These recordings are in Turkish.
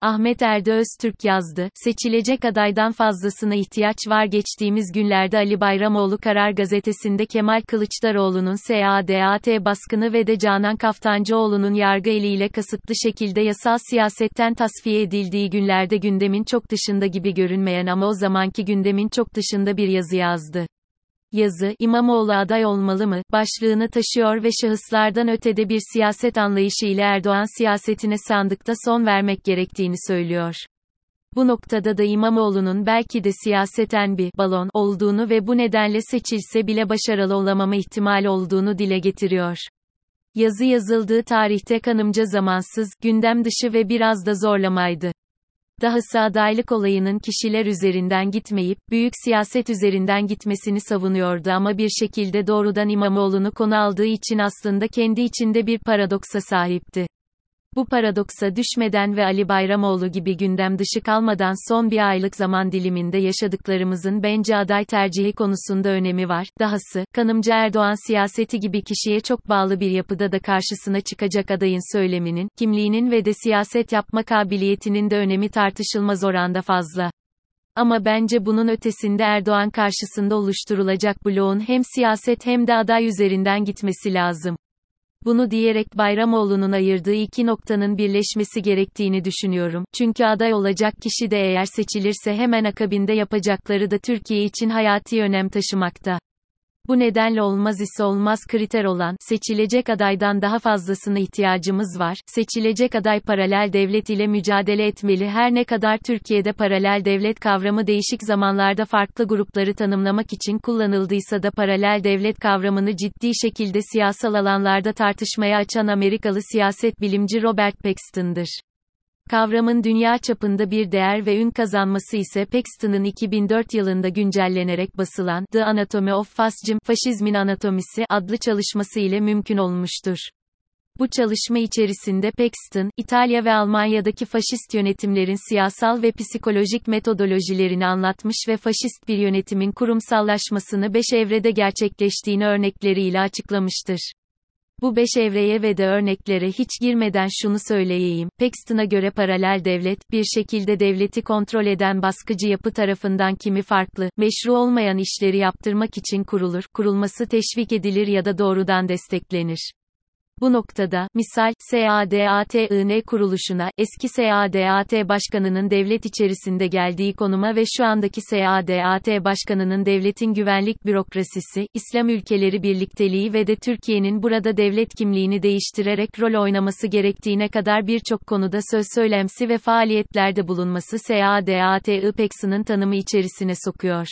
Ahmet Erde Öztürk yazdı, seçilecek adaydan fazlasına ihtiyaç var geçtiğimiz günlerde Ali Bayramoğlu Karar Gazetesi'nde Kemal Kılıçdaroğlu'nun SADAT baskını ve de Canan Kaftancıoğlu'nun yargı eliyle kasıtlı şekilde yasal siyasetten tasfiye edildiği günlerde gündemin çok dışında gibi görünmeyen ama o zamanki gündemin çok dışında bir yazı yazdı. Yazı, İmamoğlu aday olmalı mı, başlığını taşıyor ve şahıslardan ötede bir siyaset anlayışı ile Erdoğan siyasetine sandıkta son vermek gerektiğini söylüyor. Bu noktada da İmamoğlu'nun belki de siyaseten bir balon olduğunu ve bu nedenle seçilse bile başarılı olamama ihtimali olduğunu dile getiriyor. Yazı yazıldığı tarihte kanımca zamansız, gündem dışı ve biraz da zorlamaydı. Dahası adaylık olayının kişiler üzerinden gitmeyip, büyük siyaset üzerinden gitmesini savunuyordu ama bir şekilde doğrudan İmamoğlu'nu konu aldığı için aslında kendi içinde bir paradoksa sahipti. Bu paradoksa düşmeden ve Ali Bayramoğlu gibi gündem dışı kalmadan son bir aylık zaman diliminde yaşadıklarımızın bence aday tercihi konusunda önemi var. Dahası, kanımca Erdoğan siyaseti gibi kişiye çok bağlı bir yapıda da karşısına çıkacak adayın söyleminin, kimliğinin ve de siyaset yapma kabiliyetinin de önemi tartışılmaz oranda fazla. Ama bence bunun ötesinde Erdoğan karşısında oluşturulacak bloğun hem siyaset hem de aday üzerinden gitmesi lazım. Bunu diyerek Bayramoğlu'nun ayırdığı iki noktanın birleşmesi gerektiğini düşünüyorum. Çünkü aday olacak kişi de eğer seçilirse hemen akabinde yapacakları da Türkiye için hayati önem taşımakta. Bu nedenle olmaz ise olmaz kriter olan, seçilecek adaydan daha fazlasına ihtiyacımız var. Seçilecek aday paralel devlet ile mücadele etmeli. Her ne kadar Türkiye'de paralel devlet kavramı değişik zamanlarda farklı grupları tanımlamak için kullanıldıysa da paralel devlet kavramını ciddi şekilde siyasal alanlarda tartışmaya açan Amerikalı siyaset bilimci Robert Paxton'dır. Kavramın dünya çapında bir değer ve ün kazanması ise Paxton'ın 2004 yılında güncellenerek basılan The Anatomy of Fascism, Faşizmin Anatomisi adlı çalışması ile mümkün olmuştur. Bu çalışma içerisinde Paxton, İtalya ve Almanya'daki faşist yönetimlerin siyasal ve psikolojik metodolojilerini anlatmış ve faşist bir yönetimin kurumsallaşmasını beş evrede gerçekleştiğini örnekleriyle açıklamıştır. Bu beş evreye ve de örneklere hiç girmeden şunu söyleyeyim, Paxton'a göre paralel devlet, bir şekilde devleti kontrol eden baskıcı yapı tarafından kimi farklı, meşru olmayan işleri yaptırmak için kurulur, kurulması teşvik edilir ya da doğrudan desteklenir. Bu noktada, misal, SADATIN kuruluşuna, eski SADAT başkanının devlet içerisinde geldiği konuma ve şu andaki SADAT başkanının devletin güvenlik bürokrasisi, İslam ülkeleri birlikteliği ve de Türkiye'nin burada devlet kimliğini değiştirerek rol oynaması gerektiğine kadar birçok konuda söz söylemsi ve faaliyetlerde bulunması SADAT IPEX'inin tanımı içerisine sokuyor.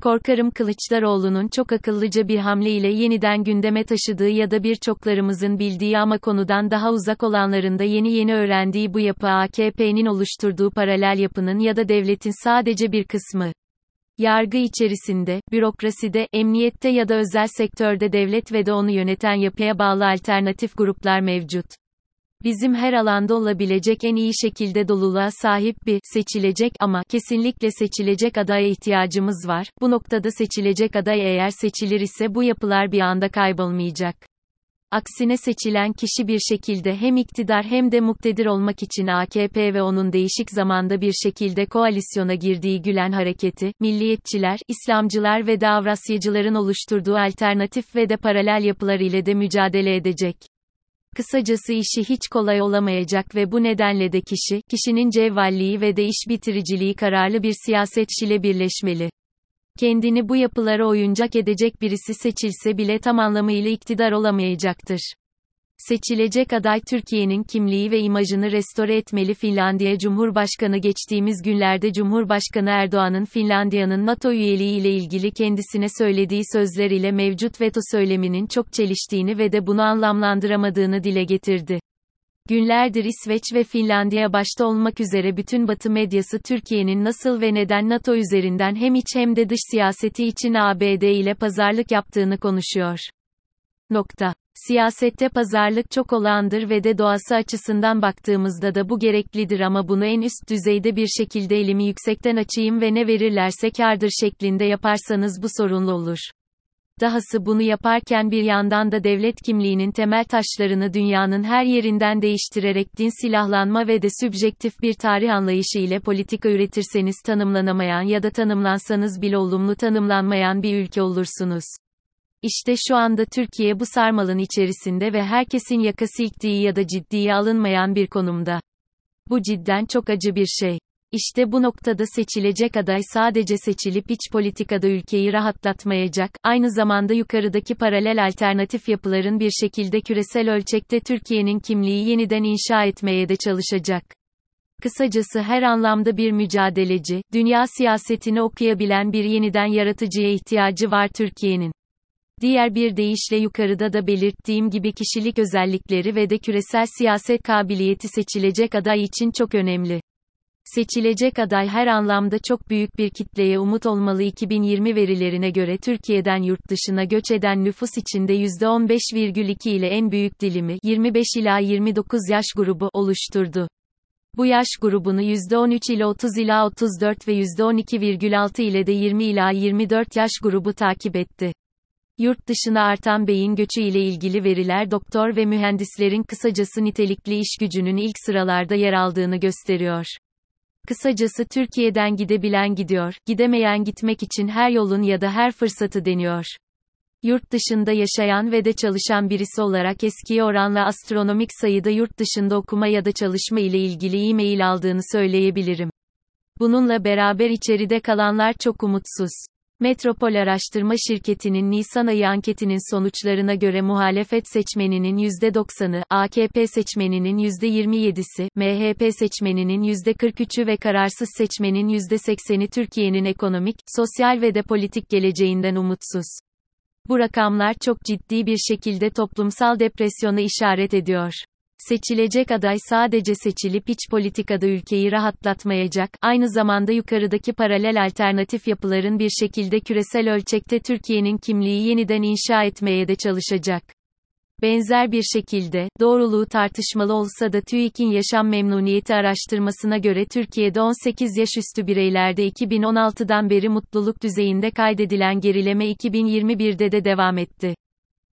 Korkarım Kılıçdaroğlu'nun çok akıllıca bir hamle ile yeniden gündeme taşıdığı ya da birçoklarımızın bildiği ama konudan daha uzak olanların da yeni yeni öğrendiği bu yapı AKP'nin oluşturduğu paralel yapının ya da devletin sadece bir kısmı. Yargı içerisinde, bürokraside, emniyette ya da özel sektörde devlet ve de onu yöneten yapıya bağlı alternatif gruplar mevcut bizim her alanda olabilecek en iyi şekilde doluluğa sahip bir, seçilecek ama, kesinlikle seçilecek adaya ihtiyacımız var. Bu noktada seçilecek aday eğer seçilir ise bu yapılar bir anda kaybolmayacak. Aksine seçilen kişi bir şekilde hem iktidar hem de muktedir olmak için AKP ve onun değişik zamanda bir şekilde koalisyona girdiği Gülen hareketi, milliyetçiler, İslamcılar ve Davrasyacıların oluşturduğu alternatif ve de paralel yapılar ile de mücadele edecek. Kısacası işi hiç kolay olamayacak ve bu nedenle de kişi, kişinin cevvalliği ve de iş bitiriciliği kararlı bir siyasetçiyle birleşmeli. Kendini bu yapılara oyuncak edecek birisi seçilse bile tam anlamıyla iktidar olamayacaktır. Seçilecek aday Türkiye'nin kimliği ve imajını restore etmeli Finlandiya Cumhurbaşkanı geçtiğimiz günlerde Cumhurbaşkanı Erdoğan'ın Finlandiya'nın NATO üyeliği ile ilgili kendisine söylediği sözler ile mevcut veto söyleminin çok çeliştiğini ve de bunu anlamlandıramadığını dile getirdi. Günlerdir İsveç ve Finlandiya başta olmak üzere bütün Batı medyası Türkiye'nin nasıl ve neden NATO üzerinden hem iç hem de dış siyaseti için ABD ile pazarlık yaptığını konuşuyor. Nokta. Siyasette pazarlık çok olağandır ve de doğası açısından baktığımızda da bu gereklidir ama bunu en üst düzeyde bir şekilde elimi yüksekten açayım ve ne verirlerse kardır şeklinde yaparsanız bu sorunlu olur. Dahası bunu yaparken bir yandan da devlet kimliğinin temel taşlarını dünyanın her yerinden değiştirerek din silahlanma ve de sübjektif bir tarih anlayışı ile politika üretirseniz tanımlanamayan ya da tanımlansanız bile olumlu tanımlanmayan bir ülke olursunuz. İşte şu anda Türkiye bu sarmalın içerisinde ve herkesin yakası iktiği ya da ciddiye alınmayan bir konumda. Bu cidden çok acı bir şey. İşte bu noktada seçilecek aday sadece seçilip iç politikada ülkeyi rahatlatmayacak, aynı zamanda yukarıdaki paralel alternatif yapıların bir şekilde küresel ölçekte Türkiye'nin kimliği yeniden inşa etmeye de çalışacak. Kısacası her anlamda bir mücadeleci, dünya siyasetini okuyabilen bir yeniden yaratıcıya ihtiyacı var Türkiye'nin. Diğer bir deyişle yukarıda da belirttiğim gibi kişilik özellikleri ve de küresel siyaset kabiliyeti seçilecek aday için çok önemli. Seçilecek aday her anlamda çok büyük bir kitleye umut olmalı 2020 verilerine göre Türkiye'den yurt dışına göç eden nüfus içinde %15,2 ile en büyük dilimi 25 ila 29 yaş grubu oluşturdu. Bu yaş grubunu %13 ile 30 ila 34 ve %12,6 ile de 20 ila 24 yaş grubu takip etti. Yurt dışına artan beyin göçü ile ilgili veriler doktor ve mühendislerin kısacası nitelikli iş gücünün ilk sıralarda yer aldığını gösteriyor. Kısacası Türkiye'den gidebilen gidiyor, gidemeyen gitmek için her yolun ya da her fırsatı deniyor. Yurt dışında yaşayan ve de çalışan birisi olarak eskiye oranla astronomik sayıda yurt dışında okuma ya da çalışma ile ilgili e-mail aldığını söyleyebilirim. Bununla beraber içeride kalanlar çok umutsuz. Metropol Araştırma Şirketi'nin Nisan ayı anketinin sonuçlarına göre muhalefet seçmeninin %90'ı, AKP seçmeninin %27'si, MHP seçmeninin %43'ü ve kararsız seçmenin %80'i Türkiye'nin ekonomik, sosyal ve de politik geleceğinden umutsuz. Bu rakamlar çok ciddi bir şekilde toplumsal depresyona işaret ediyor. Seçilecek aday sadece seçilip iç politikada ülkeyi rahatlatmayacak, aynı zamanda yukarıdaki paralel alternatif yapıların bir şekilde küresel ölçekte Türkiye'nin kimliği yeniden inşa etmeye de çalışacak. Benzer bir şekilde, doğruluğu tartışmalı olsa da TÜİK'in yaşam memnuniyeti araştırmasına göre Türkiye'de 18 yaş üstü bireylerde 2016'dan beri mutluluk düzeyinde kaydedilen gerileme 2021'de de devam etti.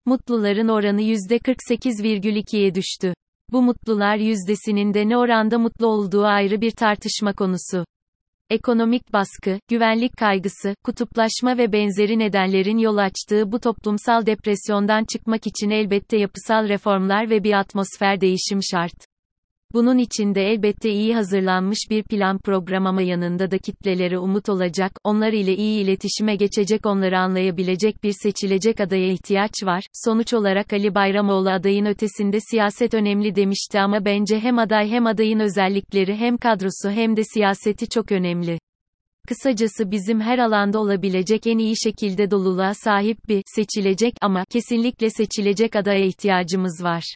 Mutluların oranı %48,2'ye düştü. Bu mutlular yüzdesinin de ne oranda mutlu olduğu ayrı bir tartışma konusu. Ekonomik baskı, güvenlik kaygısı, kutuplaşma ve benzeri nedenlerin yol açtığı bu toplumsal depresyondan çıkmak için elbette yapısal reformlar ve bir atmosfer değişim şart. Bunun için de elbette iyi hazırlanmış bir plan program yanında da kitlelere umut olacak, onlar ile iyi iletişime geçecek onları anlayabilecek bir seçilecek adaya ihtiyaç var. Sonuç olarak Ali Bayramoğlu adayın ötesinde siyaset önemli demişti ama bence hem aday hem adayın özellikleri hem kadrosu hem de siyaseti çok önemli. Kısacası bizim her alanda olabilecek en iyi şekilde doluluğa sahip bir seçilecek ama kesinlikle seçilecek adaya ihtiyacımız var.